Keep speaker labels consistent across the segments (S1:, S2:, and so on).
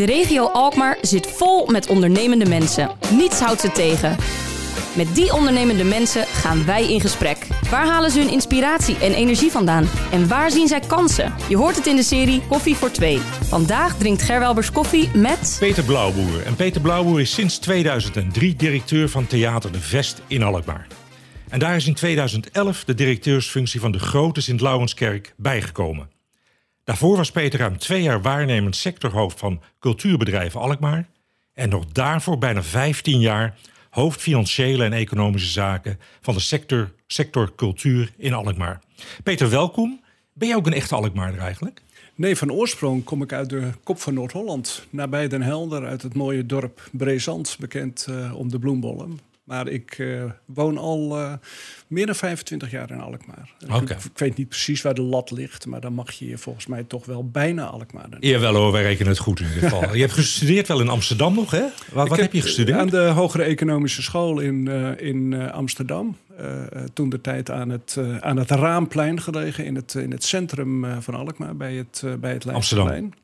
S1: De regio Alkmaar zit vol met ondernemende mensen. Niets houdt ze tegen. Met die ondernemende mensen gaan wij in gesprek. Waar halen ze hun inspiratie en energie vandaan? En waar zien zij kansen? Je hoort het in de serie Koffie voor Twee. Vandaag drinkt Gerwelbers koffie met...
S2: Peter Blauwboer. En Peter Blauwboer is sinds 2003 directeur van Theater De Vest in Alkmaar. En daar is in 2011 de directeursfunctie van de grote Sint-Laurenskerk bijgekomen. Daarvoor was Peter ruim twee jaar waarnemend sectorhoofd van cultuurbedrijven Alkmaar. En nog daarvoor bijna 15 jaar hoofd financiële en economische zaken van de sector, sector cultuur in Alkmaar. Peter, welkom. Ben jij ook een echte Alkmaarder eigenlijk?
S3: Nee, van oorsprong kom ik uit de kop van Noord-Holland, nabij Den Helder, uit het mooie dorp Brezand, bekend uh, om de bloembollen. Maar ik uh, woon al uh, meer dan 25 jaar in Alkmaar.
S2: Okay.
S3: Ik, ik, weet niet precies waar de lat ligt, maar dan mag je je volgens mij toch wel bijna Alkmaar.
S2: Jawel hoor, wij rekenen het goed in ieder geval. je hebt gestudeerd wel in Amsterdam nog, hè? Wat, wat heb, je gestudeerd?
S3: Aan de Hogere Economische School in, uh, in Amsterdam. toen de tijd aan het, aan het Raamplein gelegen, in het, in het centrum van Alkmaar, bij het, bij het Leidseplein.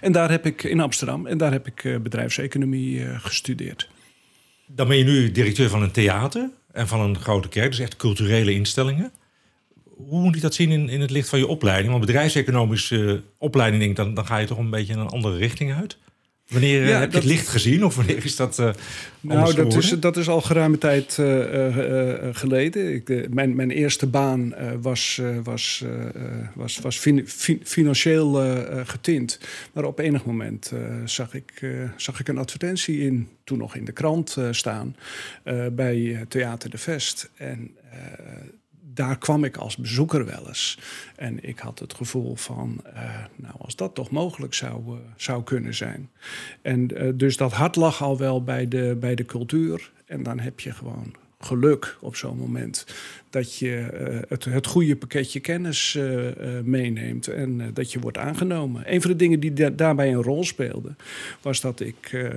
S3: En daar heb ik in Amsterdam, en daar heb ik bedrijfseconomie gestudeerd.
S2: Dan ben je nu directeur van een theater en van een grote kerk, dus echt culturele instellingen. Hoe moet ik dat zien in, in het licht van je opleiding? Want bedrijfseconomische opleiding, denk, dan, dan ga je toch een beetje in een andere richting uit? Wanneer ja, heb je het licht gezien of wanneer is dat uh,
S3: Nou, dat is, dat is al geruime tijd uh, uh, geleden. Ik, mijn, mijn eerste baan was, was, was, was fin, fin, financieel getint. Maar op enig moment zag, ik, zag ik een advertentie in, toen nog in de krant staan, bij Theater de Vest. En daar kwam ik als bezoeker wel eens. En ik had het gevoel van, uh, nou, als dat toch mogelijk zou, uh, zou kunnen zijn. En uh, dus dat hart lag al wel bij de, bij de cultuur. En dan heb je gewoon geluk op zo'n moment. Dat je het, het goede pakketje kennis meeneemt en dat je wordt aangenomen. Een van de dingen die da daarbij een rol speelde, was dat ik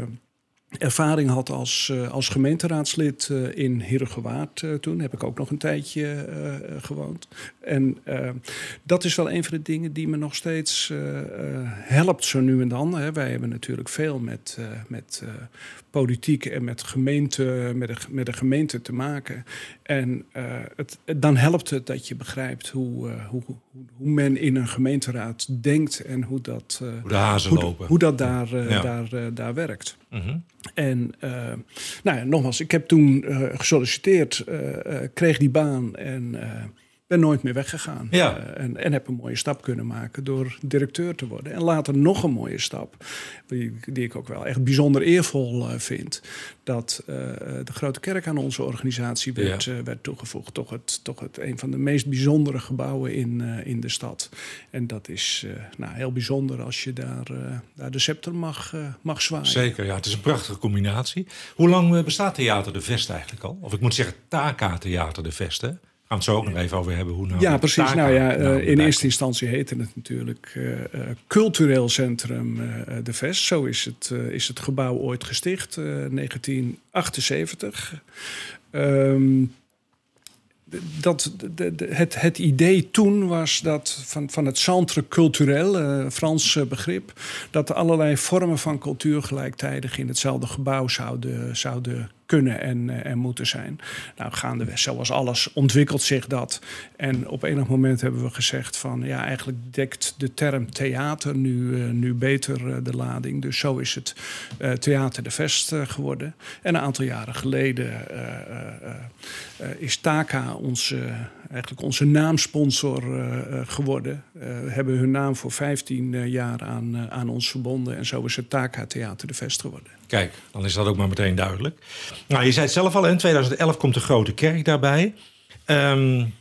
S3: ervaring had als, uh, als gemeenteraadslid uh, in Heerhugowaard uh, toen. Heb ik ook nog een tijdje gewoond. En dat is wel een van de dingen die me nog steeds helpt zo nu en dan. Hè. Wij hebben natuurlijk veel met, met politiek en met, gemeente, met, de, met de gemeente te maken. En het, dan helpt het dat je begrijpt hoe, hoe, hoe, men in een gemeenteraad denkt en hoe dat,
S2: hoe, de hazen
S3: hoe,
S2: lopen.
S3: hoe dat daar, ja. daar, daar werkt. En uh, nou ja, nogmaals, ik heb toen uh, gesolliciteerd, uh, kreeg die baan en ben nooit meer weggegaan.
S2: Ja.
S3: en, en heb een mooie stap kunnen maken door directeur te worden. En later nog een mooie stap, die, die ik ook wel echt bijzonder eervol vind. Dat de Grote Kerk aan onze organisatie werd,
S2: Ja.
S3: werd toegevoegd. Toch, het, toch het, een van de meest bijzondere gebouwen in, in de stad. En dat is nou, heel bijzonder als je daar, daar de scepter mag, mag zwaaien.
S2: Zeker, ja. Het is een prachtige combinatie. Hoe lang bestaat Theater de Vest eigenlijk al? Of ik moet zeggen Taka Theater de Vest, hè? Gaan het zo ook nog even over hebben. Hoe nou
S3: ja, precies. Nou ja,
S2: nou
S3: in
S2: erbij
S3: eerste instantie heette het natuurlijk uh, uh, Cultureel Centrum De Vest. Zo is het, is het gebouw ooit gesticht, 1978. Um, dat, de, de, het, het idee toen was dat van, van het centre culturel, uh, Frans begrip, dat allerlei vormen van cultuur gelijktijdig in hetzelfde gebouw zouden, zouden kunnen en, en moeten zijn. Nou, gaandeweg, zoals alles, ontwikkelt zich dat. En op enig moment hebben we gezegd van... ja, eigenlijk dekt de term theater nu, uh, nu beter uh, de lading. Dus zo is het Theater de Vest geworden. En een aantal jaren geleden is Taka onze, eigenlijk onze naamsponsor geworden. hebben hun naam voor 15 jaar aan, aan ons verbonden. En zo is het Taka Theater de Vest geworden.
S2: Kijk, dan is dat ook maar meteen duidelijk. Nou, je zei het zelf al, in 2011 komt de Grote Kerk daarbij. Um,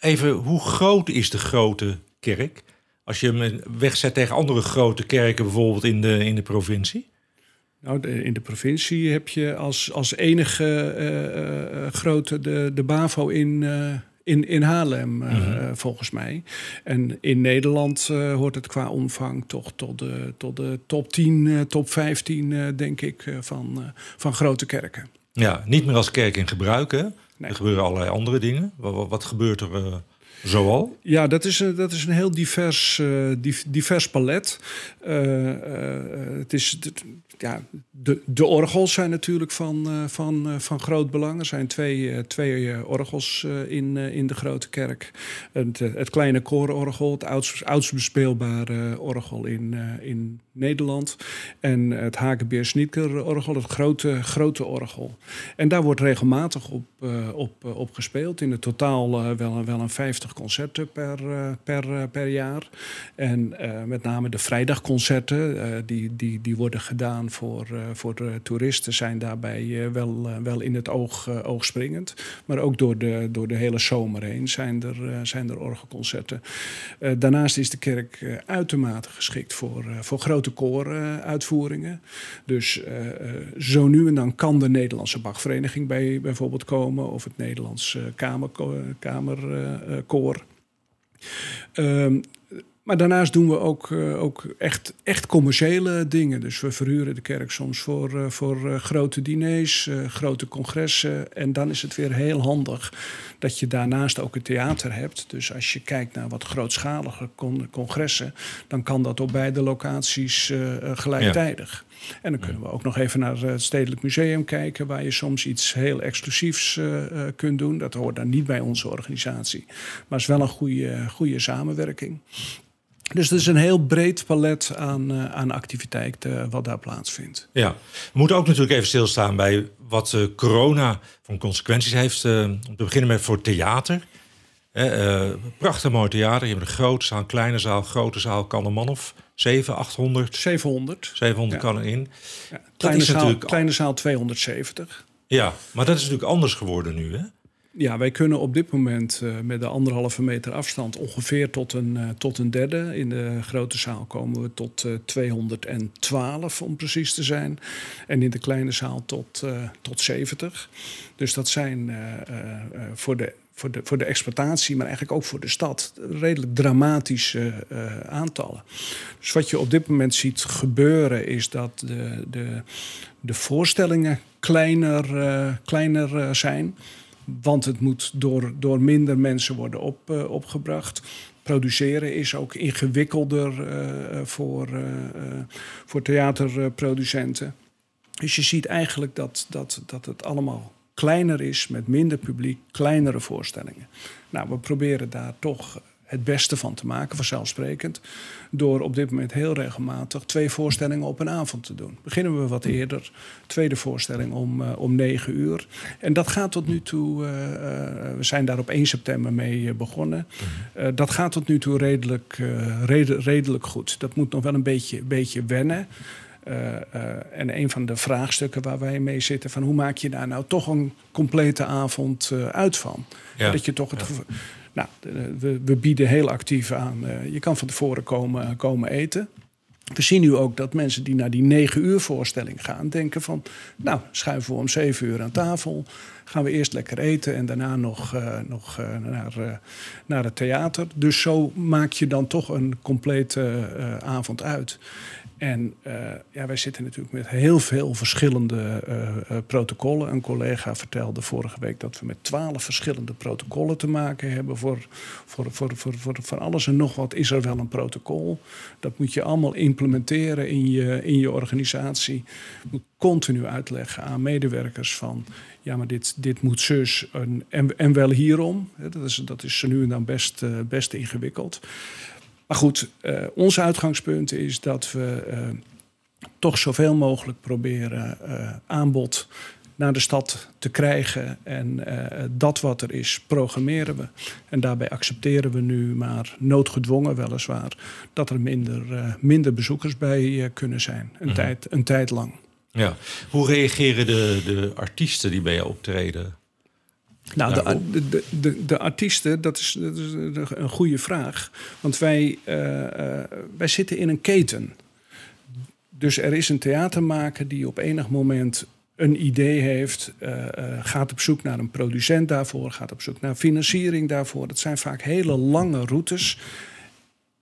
S2: even, hoe groot is de Grote Kerk? Als je hem wegzet tegen andere grote kerken, bijvoorbeeld in de, in de provincie?
S3: Nou, in de provincie heb je als, als enige uh, uh, grote de, de BAVO in, uh, in, in Haarlem, uh, mm-hmm. volgens mij. En in Nederland uh, hoort het qua omvang toch tot de, tot de top 10, uh, top 15, denk ik, van, van grote kerken.
S2: Ja, niet meer als kerk in gebruik, hè? Nee. Er gebeuren allerlei andere dingen. Wat, wat gebeurt er zoal?
S3: Ja, dat is, een, dat is een heel divers, uh, divers palet. Uh, het is, ja, de, de orgels zijn natuurlijk van, uh, van, uh, van groot belang. Er zijn twee, uh, twee orgels in, in de grote kerk. Het, het kleine koororgel, het oudst, oudst bespeelbare orgel in, in Nederland. En het Hakenbeer orgel, het grote, grote orgel. En daar wordt regelmatig op, op, op gespeeld. In het totaal wel, wel een 50 concerten per, per, per jaar. En met name de vrijdagconcerten, die, die, die worden gedaan voor, uh, voor toeristen zijn daarbij eh, wel, eh, wel in het oog, oog springend. Maar ook door de, door de hele zomer heen zijn er, zijn er orgelconcerten. daarnaast is de kerk uitermate geschikt voor, voor grote kooruitvoeringen. dus zo nu en dan kan de Nederlandse Bachvereniging bij bijvoorbeeld komen, of het Nederlands Kamerkoor. Kamer, uh, maar daarnaast doen we ook, uh, ook echt, echt commerciële dingen. Dus we verhuren de kerk soms voor, uh, voor uh, grote diners, grote congressen. En dan is het weer heel handig dat je daarnaast ook een theater hebt. Dus als je kijkt naar wat grootschalige con congressen, dan kan dat op beide locaties gelijktijdig. En dan kunnen we ook nog even naar het Stedelijk Museum kijken, waar je soms iets heel exclusiefs kunt doen. Dat hoort dan niet bij onze organisatie, maar is wel een goede, goede samenwerking. Dus het is een heel breed palet aan, uh, aan activiteiten uh, wat daar plaatsvindt.
S2: Ja, we moeten ook natuurlijk even stilstaan bij wat uh, corona van consequenties heeft. om te beginnen met voor theater. prachtig mooi theater. Je hebt een grote zaal, kleine zaal. Grote zaal kan een man of 7, 800?
S3: 700.
S2: 700 kan erin.
S3: Ja, kleine, zaal, natuurlijk... kleine zaal 270.
S2: Ja, maar dat is natuurlijk anders geworden nu, hè?
S3: Ja, wij kunnen op dit moment uh, met de anderhalve meter afstand ongeveer tot een, uh, tot een derde. In de grote zaal komen we tot uh, eh, 212 om precies te zijn. En in de kleine zaal tot, tot 70. Dus dat zijn voor de voor de, voor de exploitatie, maar eigenlijk ook voor de stad, redelijk dramatische aantallen. Dus wat je op dit moment ziet gebeuren, is dat de, de, de voorstellingen kleiner, kleiner zijn. Want het moet door, door minder mensen worden op, uh, opgebracht. Produceren is ook ingewikkelder uh, voor, uh, voor theaterproducenten. Dus je ziet eigenlijk dat, dat, dat het allemaal kleiner is met minder publiek, kleinere voorstellingen. Nou, we proberen daar toch het beste van te maken, vanzelfsprekend. Door op dit moment heel regelmatig twee voorstellingen op een avond te doen. Beginnen we wat eerder, tweede voorstelling om, uh, om negen uur. En dat gaat tot nu toe, uh, uh, we zijn daar op 1 september mee begonnen. dat gaat tot nu toe redelijk, red, redelijk goed. Dat moet nog wel een beetje, beetje wennen. Uh, uh, en een van de vraagstukken waar wij mee zitten... van hoe maak je daar nou toch een complete avond uh, uit van? Ja. Dat je toch het... Ja. Nou, we, we, bieden heel actief aan. je kan van tevoren komen, komen eten. We zien nu ook dat mensen die naar die negen uur voorstelling gaan... denken van, nou, schuiven we om zeven uur aan tafel... gaan we eerst lekker eten en daarna nog, nog naar, naar het theater. Dus zo maak je dan toch een complete avond uit. En uh, ja, wij zitten natuurlijk met heel veel verschillende uh, protocollen. Een collega vertelde vorige week dat we met twaalf verschillende protocollen te maken hebben. Voor, voor, voor, voor, voor alles en nog wat is er wel een protocol. Dat moet je allemaal implementeren in je, in je organisatie. Je moet continu uitleggen aan medewerkers van... ja, maar dit, dit moet zus en, en, en wel hierom. Dat is, dat is nu en dan best, best ingewikkeld. Maar goed, uh, ons uitgangspunt is dat we uh, toch zoveel mogelijk proberen uh, aanbod naar de stad te krijgen. En dat wat er is, programmeren we. En daarbij accepteren we nu, maar noodgedwongen weliswaar, dat er minder, minder bezoekers bij kunnen zijn. Een, mhm. tijd, een tijd lang.
S2: Ja. Hoe reageren de, de artiesten die bij je optreden?
S3: Nou, de, de, de, de, artiesten, dat is, dat is een goede vraag. Want wij, uh, uh, wij zitten in een keten. Dus er is een theatermaker die op enig moment een idee heeft, uh, gaat op zoek naar een producent daarvoor, gaat op zoek naar financiering daarvoor. Dat zijn vaak hele lange routes.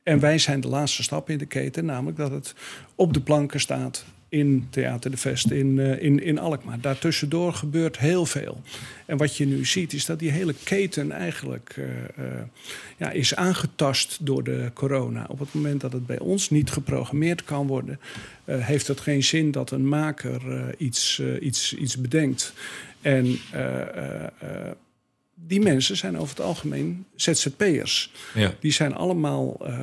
S3: En wij zijn de laatste stap in de keten, namelijk dat het op de planken staat, in Theater de Vest in, uh, in, in Alkmaar. Daartussendoor gebeurt heel veel. En wat je nu ziet is dat die hele keten eigenlijk uh, uh, ja, is aangetast door de corona. Op het moment dat het bij ons niet geprogrammeerd kan worden, heeft het geen zin dat een maker iets, iets, iets bedenkt. En die mensen zijn over het algemeen ZZP'ers. Ja. Die zijn allemaal uh,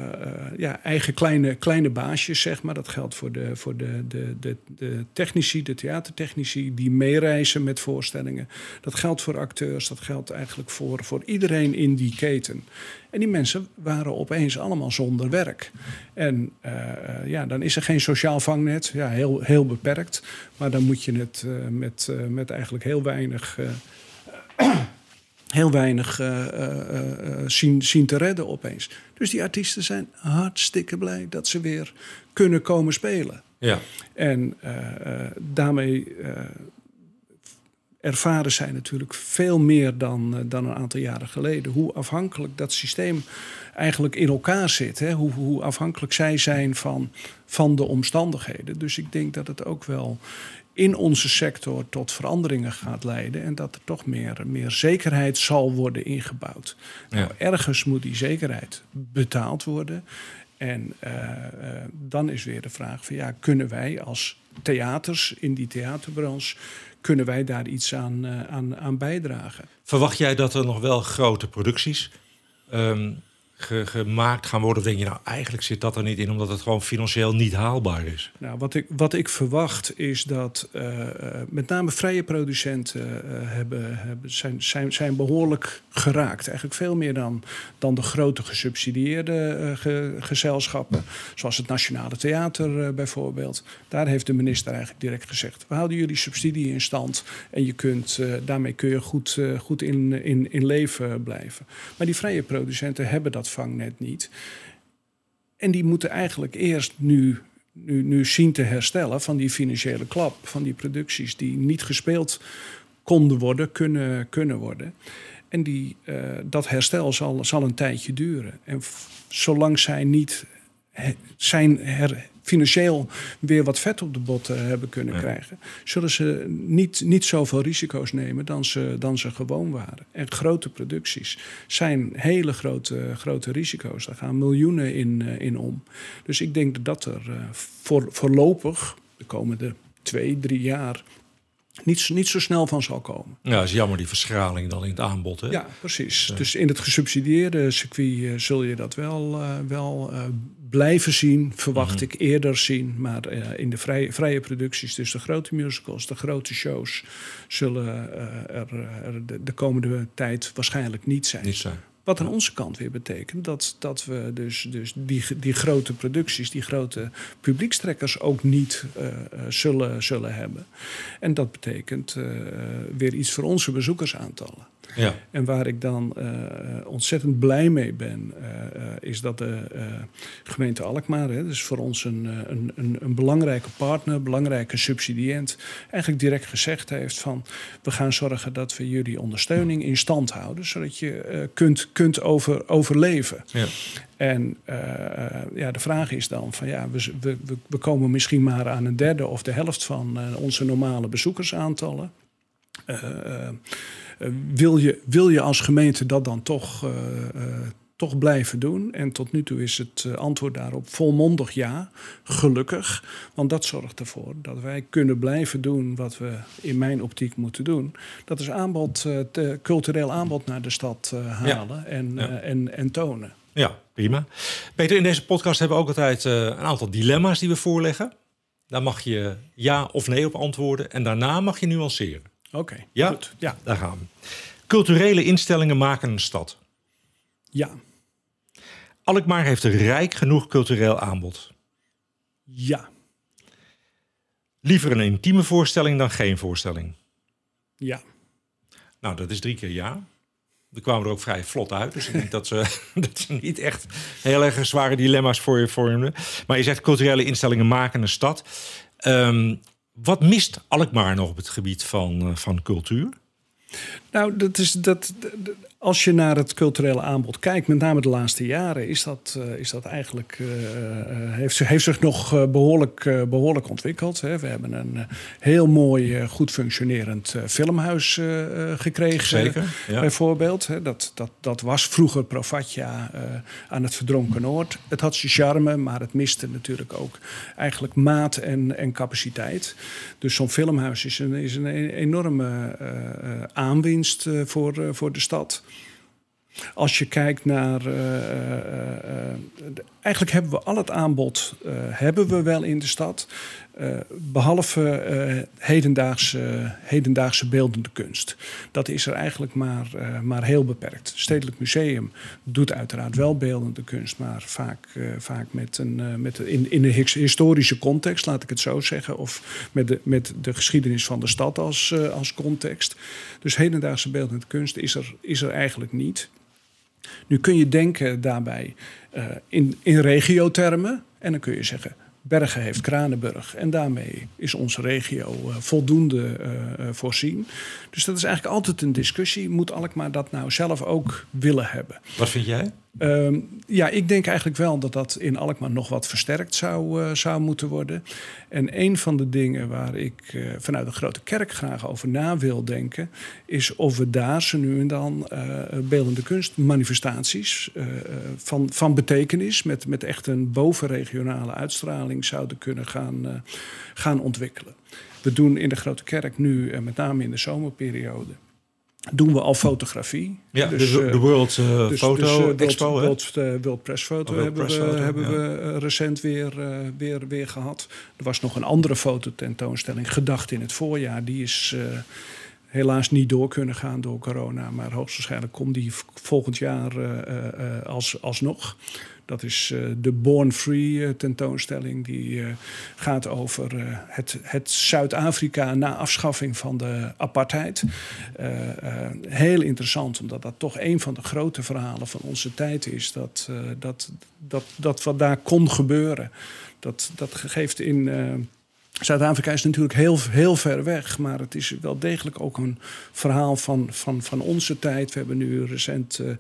S3: ja, eigen kleine, kleine baasjes, zeg maar. Dat geldt voor, de, voor de, de, de, de technici, de theatertechnici... die meereizen met voorstellingen. Dat geldt voor acteurs, dat geldt eigenlijk voor, voor iedereen in die keten. En die mensen waren opeens allemaal zonder werk. En uh, ja, dan is er geen sociaal vangnet, ja, heel, heel beperkt. Maar dan moet je het met, met eigenlijk heel weinig heel weinig uh, uh, zien, zien te redden opeens. Dus die artiesten zijn hartstikke blij dat ze weer kunnen komen spelen. Ja. En daarmee ervaren zij natuurlijk veel meer dan, dan een aantal jaren geleden. Hoe afhankelijk dat systeem eigenlijk in elkaar zit. Hè? Hoe, hoe afhankelijk zij zijn van, van de omstandigheden. Dus ik denk dat het ook wel in onze sector tot veranderingen gaat leiden en dat er toch meer, meer zekerheid zal worden ingebouwd. Nou, ergens moet die zekerheid betaald worden. En uh, uh, dan is weer de vraag van ja, kunnen wij als theaters in die theaterbranche, kunnen wij daar iets aan, uh, aan, aan bijdragen?
S2: Verwacht jij dat er nog wel grote producties um, gemaakt gaan worden? Of denk je, nou, eigenlijk zit dat er niet in, omdat het gewoon financieel niet haalbaar is?
S3: Nou, wat ik, wat ik verwacht is dat uh, met name vrije producenten uh, hebben, hebben, zijn, zijn, zijn behoorlijk geraakt. Eigenlijk veel meer dan, dan de grote gesubsidieerde ge, gezelschappen, zoals het Nationale Theater bijvoorbeeld. Daar heeft de minister eigenlijk direct gezegd: we houden jullie subsidie in stand en je kunt, daarmee kun je goed, goed in, in, in leven blijven. Maar die vrije producenten hebben dat vangnet niet. En die moeten eigenlijk eerst nu, nu, nu zien te herstellen van die financiële klap, van die producties die niet gespeeld konden worden, kunnen, kunnen worden. En die, uh, dat herstel zal, zal een tijdje duren. En zolang zij niet zijn her, financieel weer wat vet op de botten hebben kunnen krijgen, zullen ze niet, niet zoveel risico's nemen dan ze, dan ze gewoon waren. En grote producties zijn hele grote, grote risico's. Daar gaan miljoenen in, eh, in om. Dus ik denk dat er uh, voor, voorlopig de komende twee, drie jaar niet, niet zo snel van zal komen.
S2: Ja, dat is jammer die verschraling dan in het aanbod. Hè?
S3: Ja, precies. Dus, dus in het gesubsidieerde circuit zul je dat wel, uh, wel uh, blijven zien, verwacht mhm. ik eerder zien. Maar in de vrije, vrije producties, dus de grote musicals, de grote shows, zullen er, er de, de, komende tijd waarschijnlijk niet zijn.
S2: Niet zijn.
S3: Wat aan onze kant weer betekent dat, dat we dus, dus die, die grote producties, die grote publiekstrekkers ook niet uh, zullen, zullen hebben. En dat betekent uh, weer iets voor onze bezoekersaantallen. Ja. En waar ik dan uh, ontzettend blij mee ben, uh, is dat de gemeente Alkmaar, hè, dus voor ons een, een, een, een belangrijke partner, belangrijke subsidiënt, eigenlijk direct gezegd heeft van we gaan zorgen dat we jullie ondersteuning in stand houden, zodat je kunt, kunt over, overleven. Ja. En uh, ja, de vraag is dan van ja, we, we, we komen misschien maar aan een derde of de helft van onze normale bezoekersaantallen. Uh, eh, wil, je, wil je als gemeente dat dan toch, uh, toch blijven doen? En tot nu toe is het antwoord daarop volmondig ja, gelukkig. Want dat zorgt ervoor dat wij kunnen blijven doen wat we in mijn optiek moeten doen. Dat is aanbod, te, cultureel aanbod naar de stad halen en, en, en tonen.
S2: Ja, prima. Peter, in deze podcast hebben we ook altijd een aantal dilemma's die we voorleggen. Daar mag je ja of nee op antwoorden en daarna mag je nuanceren.
S3: Oké,
S2: ja?
S3: goed.
S2: Ja, daar gaan we. Culturele instellingen maken een stad.
S3: Ja.
S2: Alkmaar heeft een rijk genoeg cultureel aanbod.
S3: Ja.
S2: Liever een intieme voorstelling dan geen voorstelling.
S3: Ja.
S2: Nou, dat is drie keer ja. We kwamen er ook vrij vlot uit. Dus ik denk dat ze, dat ze niet echt heel erg zware dilemma's voor je vormen. Maar je zegt culturele instellingen maken een stad. Um, wat mist Alkmaar nog op het gebied van, uh, van cultuur?
S3: Nou, dat is dat. Als je naar het culturele aanbod kijkt, met name de laatste jaren, is dat, uh, is dat eigenlijk, uh, heeft, heeft zich nog behoorlijk, behoorlijk ontwikkeld. Hè. We hebben een heel mooi, goed functionerend filmhuis gekregen.
S2: Zeker.
S3: Ja. Bijvoorbeeld. Hè. Dat, dat, dat was vroeger Profatja aan het Verdronken Noord. Het had zijn charme, maar het miste natuurlijk ook eigenlijk maat en, en capaciteit. Dus zo'n filmhuis is een, is een enorme aanwinst voor, voor de stad. Als je kijkt naar. Uh, uh, eigenlijk hebben we al het aanbod hebben we wel in de stad. behalve hedendaagse, hedendaagse beeldende kunst. Dat is er eigenlijk maar, maar heel beperkt. Stedelijk Museum doet uiteraard wel beeldende kunst, maar vaak, vaak met een, met in, in een historische context, laat ik het zo zeggen. Of met de, met de geschiedenis van de stad als, als context. Dus hedendaagse beeldende kunst is er, is er eigenlijk niet. Nu kun je denken daarbij uh, in, in regiothermen. En dan kun je zeggen, Bergen heeft Kranenburg. En daarmee is onze regio uh, voldoende uh, voorzien. Dus dat is eigenlijk altijd een discussie. Moet Alkmaar dat nou zelf ook willen hebben?
S2: Wat vind jij?
S3: Uh, ja, ik denk eigenlijk wel dat dat in Alkmaar nog wat versterkt zou, uh, zou moeten worden. En een van de dingen waar ik uh, vanuit de Grote Kerk graag over na wil denken... is of we daar zo nu en dan uh, beeldende kunstmanifestaties van, van betekenis... Met, met echt een bovenregionale uitstraling zouden kunnen gaan, gaan ontwikkelen. We doen in de Grote Kerk nu, met name in de zomerperiode doen we al fotografie.
S2: Ja, dus, de, de World uh, dus, Photo dus, Expo.
S3: World, World, World Press Photo oh, hebben, Press we, Photo, hebben ja. we recent weer, weer, weer gehad. Er was nog een andere fototentoonstelling, gedacht in het voorjaar. Die is helaas niet door kunnen gaan door corona. Maar hoogstwaarschijnlijk komt die volgend jaar als, alsnog. Dat is uh, de Born Free uh, tentoonstelling. Die uh, gaat over het, het Zuid-Afrika na afschaffing van de apartheid. heel interessant, omdat dat toch een van de grote verhalen van onze tijd is. Dat, dat, dat, dat wat daar kon gebeuren. Dat, dat geeft in Zuid-Afrika is natuurlijk heel, heel ver weg, maar het is wel degelijk ook een verhaal van, van, van onze tijd. We hebben nu recent uh,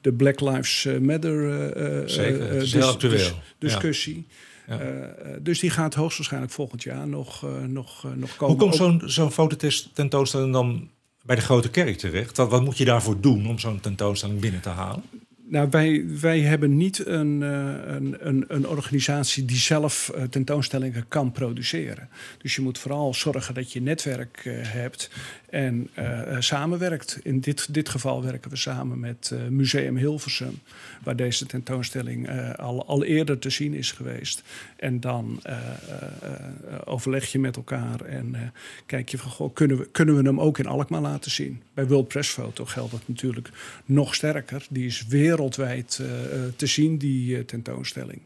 S3: de Black Lives Matter uh,
S2: Zeker, dis, dis,
S3: discussie. Ja. Ja. dus die gaat hoogstwaarschijnlijk volgend jaar nog, nog, nog komen.
S2: Hoe komt zo'n zo'n fototentoonstelling dan bij de Grote Kerk terecht? Wat, wat moet je daarvoor doen om zo'n tentoonstelling binnen te halen?
S3: Nou, wij, wij hebben niet een, een, een, een organisatie die zelf tentoonstellingen kan produceren. Dus je moet vooral zorgen dat je netwerk hebt en samenwerkt. In dit, dit geval werken we samen met Museum Hilversum, waar deze tentoonstelling al, al eerder te zien is geweest. En dan overleg je met elkaar en kijk je van, goh, kunnen, we, kunnen we hem ook in Alkmaar laten zien? Bij World Press Photo geldt dat natuurlijk nog sterker. Die is wereldwijd te zien, die tentoonstelling.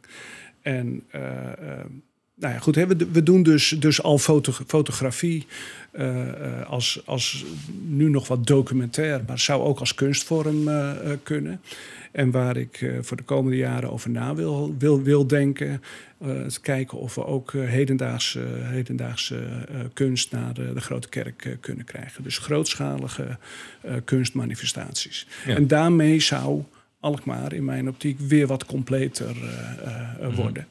S3: En nou ja, goed, hè, we, we, doen dus, dus al foto, fotografie uh, als, als nu nog wat documentair, maar zou ook als kunstvorm uh, kunnen. En waar ik voor de komende jaren over na wil, wil, wil denken, is kijken of we ook hedendaagse, hedendaagse kunst naar de, de Grote Kerk kunnen krijgen. Dus grootschalige kunstmanifestaties. Ja. En daarmee zou Alkmaar in mijn optiek weer wat completer mhm. worden.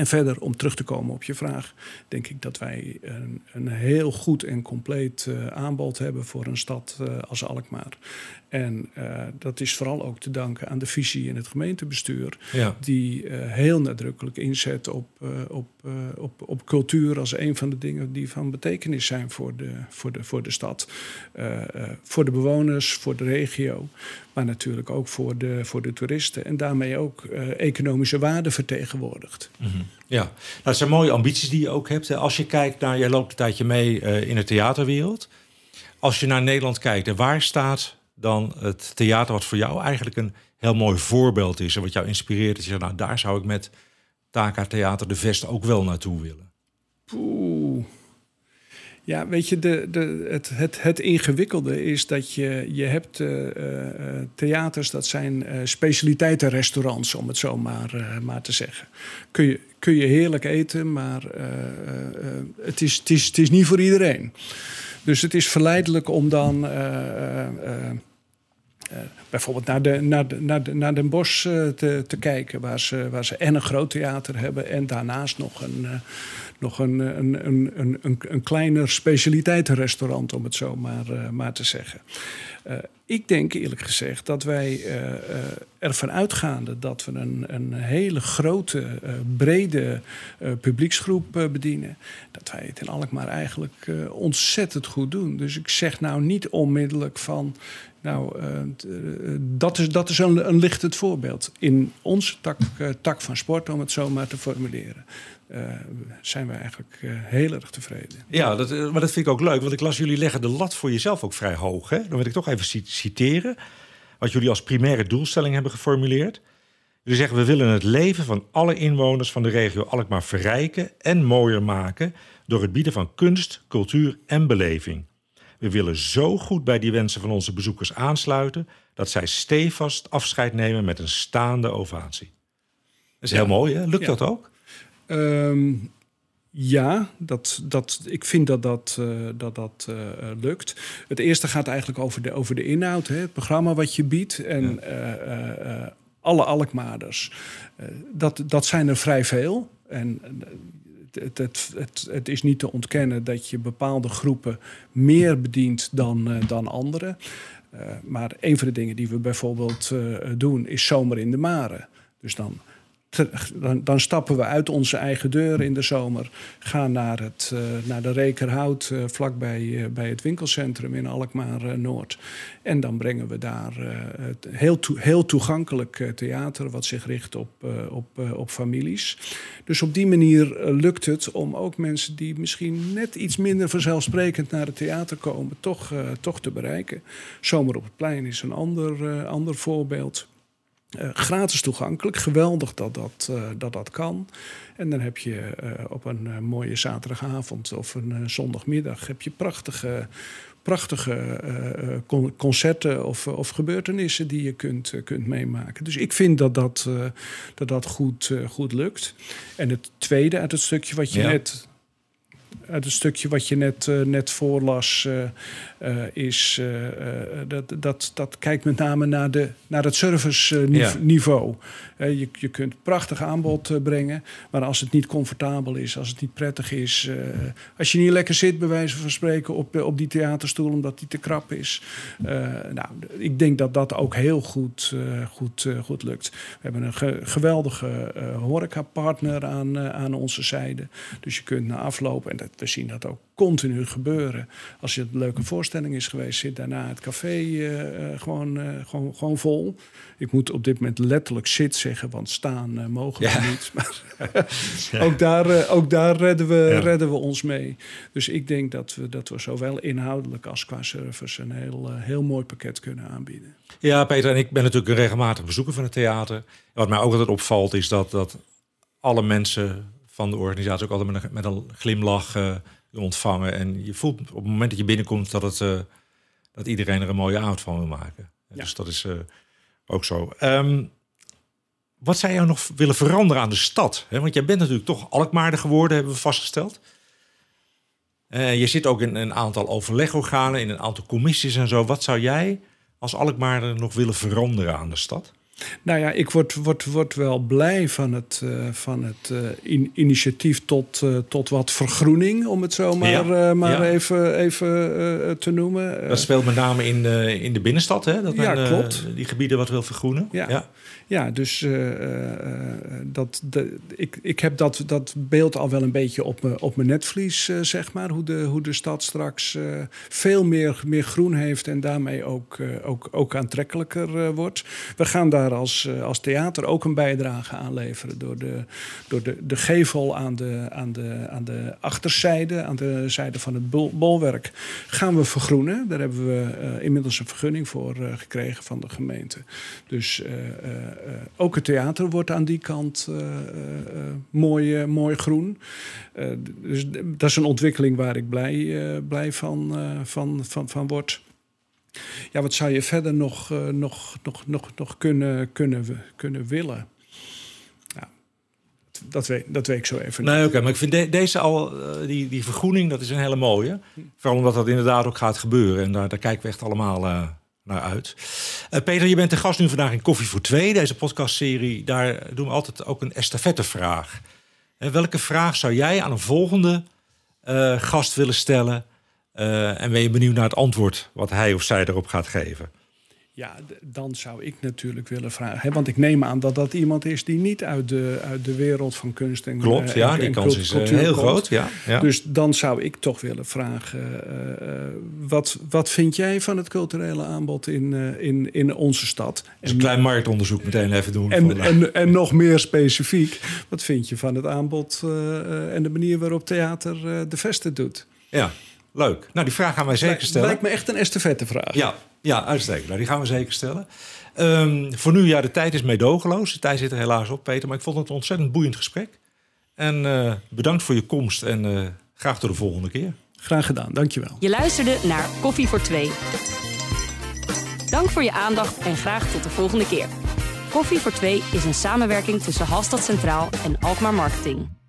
S3: En verder, om terug te komen op je vraag, denk ik dat wij een, een heel goed en compleet uh, aanbod hebben voor een stad uh, als Alkmaar. En uh, dat is vooral ook te danken aan de visie in het gemeentebestuur, ja. die heel nadrukkelijk inzet op, op, op, op cultuur als een van de dingen die van betekenis zijn voor de, voor de, voor de stad. voor de bewoners, voor de regio, maar natuurlijk ook voor de, voor de toeristen. En daarmee ook economische waarde vertegenwoordigt.
S2: Mm -hmm. Ja, nou, dat zijn mooie ambities die je ook hebt. Als je kijkt naar, jij loopt een tijdje mee uh, in de theaterwereld. Als je naar Nederland kijkt, waar staat dan het theater wat voor jou eigenlijk een heel mooi voorbeeld is en wat jou inspireert? Dat je zegt, nou, daar zou ik met Taka Theater de Vest ook wel naartoe willen.
S3: Poeh. Ja, weet je, de, de, het, het, ingewikkelde is dat je, je hebt uh, uh, theaters, dat zijn uh, specialiteitenrestaurants, om het zo maar, maar te zeggen. Kun je, kun je heerlijk eten, maar het, is, het, is, het is niet voor iedereen. Dus het is verleidelijk om dan bijvoorbeeld naar, de, naar, de, naar, de, naar Den Bosch te, te kijken, waar ze, waar ze en een groot theater hebben en daarnaast nog een, nog een, een, een, een, een, kleiner specialiteitenrestaurant, om het zo maar, maar te zeggen. Ik denk eerlijk gezegd dat wij uh, ervan uitgaande dat we een, een hele grote, uh, brede publieksgroep bedienen, dat wij het in Alkmaar eigenlijk ontzettend goed doen. Dus ik zeg nou niet onmiddellijk van, nou, dat is, dat is een, een lichtend voorbeeld. In onze tak, tak van sport, om het zo maar te formuleren. Zijn we eigenlijk heel erg tevreden.
S2: Ja, dat, eh, maar dat vind ik ook leuk, want ik las jullie leggen de lat voor jezelf ook vrij hoog. Hè? Dan wil ik toch even citeren wat jullie als primaire doelstelling hebben geformuleerd. Jullie zeggen, we willen het leven van alle inwoners van de regio Alkmaar verrijken en mooier maken door het bieden van kunst, cultuur en beleving. We willen zo goed bij die wensen van onze bezoekers aansluiten dat zij stevast afscheid nemen met een staande ovatie. Dat is heel mooi, hè? Lukt dat ook?
S3: Um, ja, dat, dat, ik vind dat dat, uh, dat, dat uh, lukt. Het eerste gaat eigenlijk over de, over de inhoud, hè, het programma wat je biedt. En ja. uh, alle Alkmaarders, dat, dat zijn er vrij veel. En het, het, het, het, is niet te ontkennen dat je bepaalde groepen meer bedient dan, dan anderen. maar een van de dingen die we bijvoorbeeld doen is zomer in de maren. Dus dan dan, dan, stappen we uit onze eigen deur in de zomer. Gaan naar, het, uh, naar de Rekerhout, uh, vlakbij uh, bij het winkelcentrum in Alkmaar-Noord. en dan brengen we daar heel, to heel toegankelijk theater... wat zich richt op, op, op families. Dus op die manier lukt het om ook mensen die misschien net iets minder vanzelfsprekend... naar het theater komen, toch, toch te bereiken. Zomer op het plein is een ander, ander voorbeeld... Uh, gratis toegankelijk. Geweldig dat dat, uh, dat dat kan. En dan heb je uh, op een mooie zaterdagavond of een zondagmiddag... heb je prachtige, prachtige con concerten of, of gebeurtenissen die je kunt, kunt meemaken. Dus ik vind dat dat, dat, dat goed, goed lukt. En het tweede uit het stukje wat je net uit het stukje wat je net, uh, net voorlas, uh, uh, is dat, dat, dat kijkt met name naar, de, naar het serviceniveau. Ja. je, je kunt prachtig aanbod brengen, maar als het niet comfortabel is, als het niet prettig is, als je niet lekker zit, bij wijze van spreken, op, op die theaterstoel omdat die te krap is. nou, ik denk dat dat ook heel goed, goed, goed lukt. We hebben een ge geweldige horecapartner aan, aan onze zijde. Dus je kunt na afloop, en dat we zien dat ook continu gebeuren. Als je een leuke voorstelling is geweest, zit daarna het café uh, gewoon, uh, gewoon, gewoon vol. Ik moet op dit moment letterlijk zit zeggen, want staan mogen we niet. Maar ook, daar, ook daar redden we, ja. redden we ons mee. Dus ik denk dat we, dat we zowel inhoudelijk als qua service een heel, heel mooi pakket kunnen aanbieden.
S2: Ja, Peter, en ik ben natuurlijk een regelmatig bezoeker van het theater. Wat mij ook altijd opvalt, is dat, dat alle mensen van de organisatie ook altijd met een, met een glimlach uh, ontvangen. En je voelt op het moment dat je binnenkomt dat, het, uh, dat iedereen er een mooie avond van wil maken. Ja. Dus dat is uh, ook zo. Um, wat zou jou nog willen veranderen aan de stad? Want jij bent natuurlijk toch Alkmaarder geworden, hebben we vastgesteld. je zit ook in een aantal overlegorganen, in een aantal commissies en zo. Wat zou jij als Alkmaarder nog willen veranderen aan de stad?
S3: Nou ja, ik word, word, word wel blij van het, uh, van het uh, in, initiatief tot, uh, tot wat vergroening, om het zo maar, ja, maar ja. even, even te noemen.
S2: Dat speelt met name in, in de binnenstad, hè? Dat men ja, klopt. die gebieden wat wil vergroenen.
S3: Ja, ja. dus dat, de, ik, ik heb dat, dat beeld al wel een beetje op, op mijn netvlies, zeg maar. Hoe de, hoe de stad straks veel meer, meer groen heeft en daarmee ook, ook, ook aantrekkelijker wordt. We gaan daar als, eh, als theater ook een bijdrage aan leveren. Door de, door de, de gevel aan de, aan, de, aan de achterzijde, aan de zijde van het bol, bolwerk, gaan we vergroenen. Daar hebben we inmiddels een vergunning voor gekregen van de gemeente. Dus ook het theater wordt aan die kant mooi, mooi groen. dus dat is een ontwikkeling waar ik blij, blij van, van, van, van word. Ja, wat zou je verder nog, nog, nog, nog, nog kunnen, kunnen, kunnen willen? Dat, weet, dat weet ik zo even
S2: nee, Oké, maar ik vind de, deze al, uh, die, die vergroening, dat is een hele mooie. Vooral omdat dat inderdaad ook gaat gebeuren. En daar, daar kijken we echt allemaal uh, uit. Uh, Peter, je bent de gast nu vandaag in Koffie voor Twee, deze podcastserie. Daar doen we altijd ook een estafettevraag. En welke vraag zou jij aan een volgende uh, gast willen stellen? En ben je benieuwd naar het antwoord wat hij of zij erop gaat geven?
S3: Ja, dan zou ik natuurlijk willen vragen. Hè, want ik neem aan dat dat iemand is die niet uit de, uit de wereld van kunst en
S2: Klopt,
S3: uh,
S2: ja,
S3: en,
S2: die
S3: en
S2: kans is uh, heel groot. Ja, ja,
S3: Dus dan zou ik toch willen vragen: uh, wat, wat vind jij van het culturele aanbod in, in, in onze stad?
S2: Dus een klein marktonderzoek meteen even doen.
S3: En, en, en, nog meer specifiek, wat vind je van het aanbod en de manier waarop theater de vesten doet?
S2: Ja, leuk. Nou, die vraag gaan wij zeker stellen.
S3: Lijkt me echt een estafette vraag.
S2: Ja, ja, uitstekend. Nou, die gaan we zeker stellen. Um, voor nu, ja, de tijd is meedogenloos. De tijd zit er helaas op, Peter. Maar ik vond het een ontzettend boeiend gesprek. En uh, bedankt voor je komst en uh, graag tot de volgende keer.
S3: Graag gedaan, dankjewel.
S1: Je luisterde naar Koffie voor Twee. Dank voor je aandacht en graag tot de volgende keer. Koffie voor Twee is een samenwerking tussen Halstad Centraal en Alkmaar Marketing.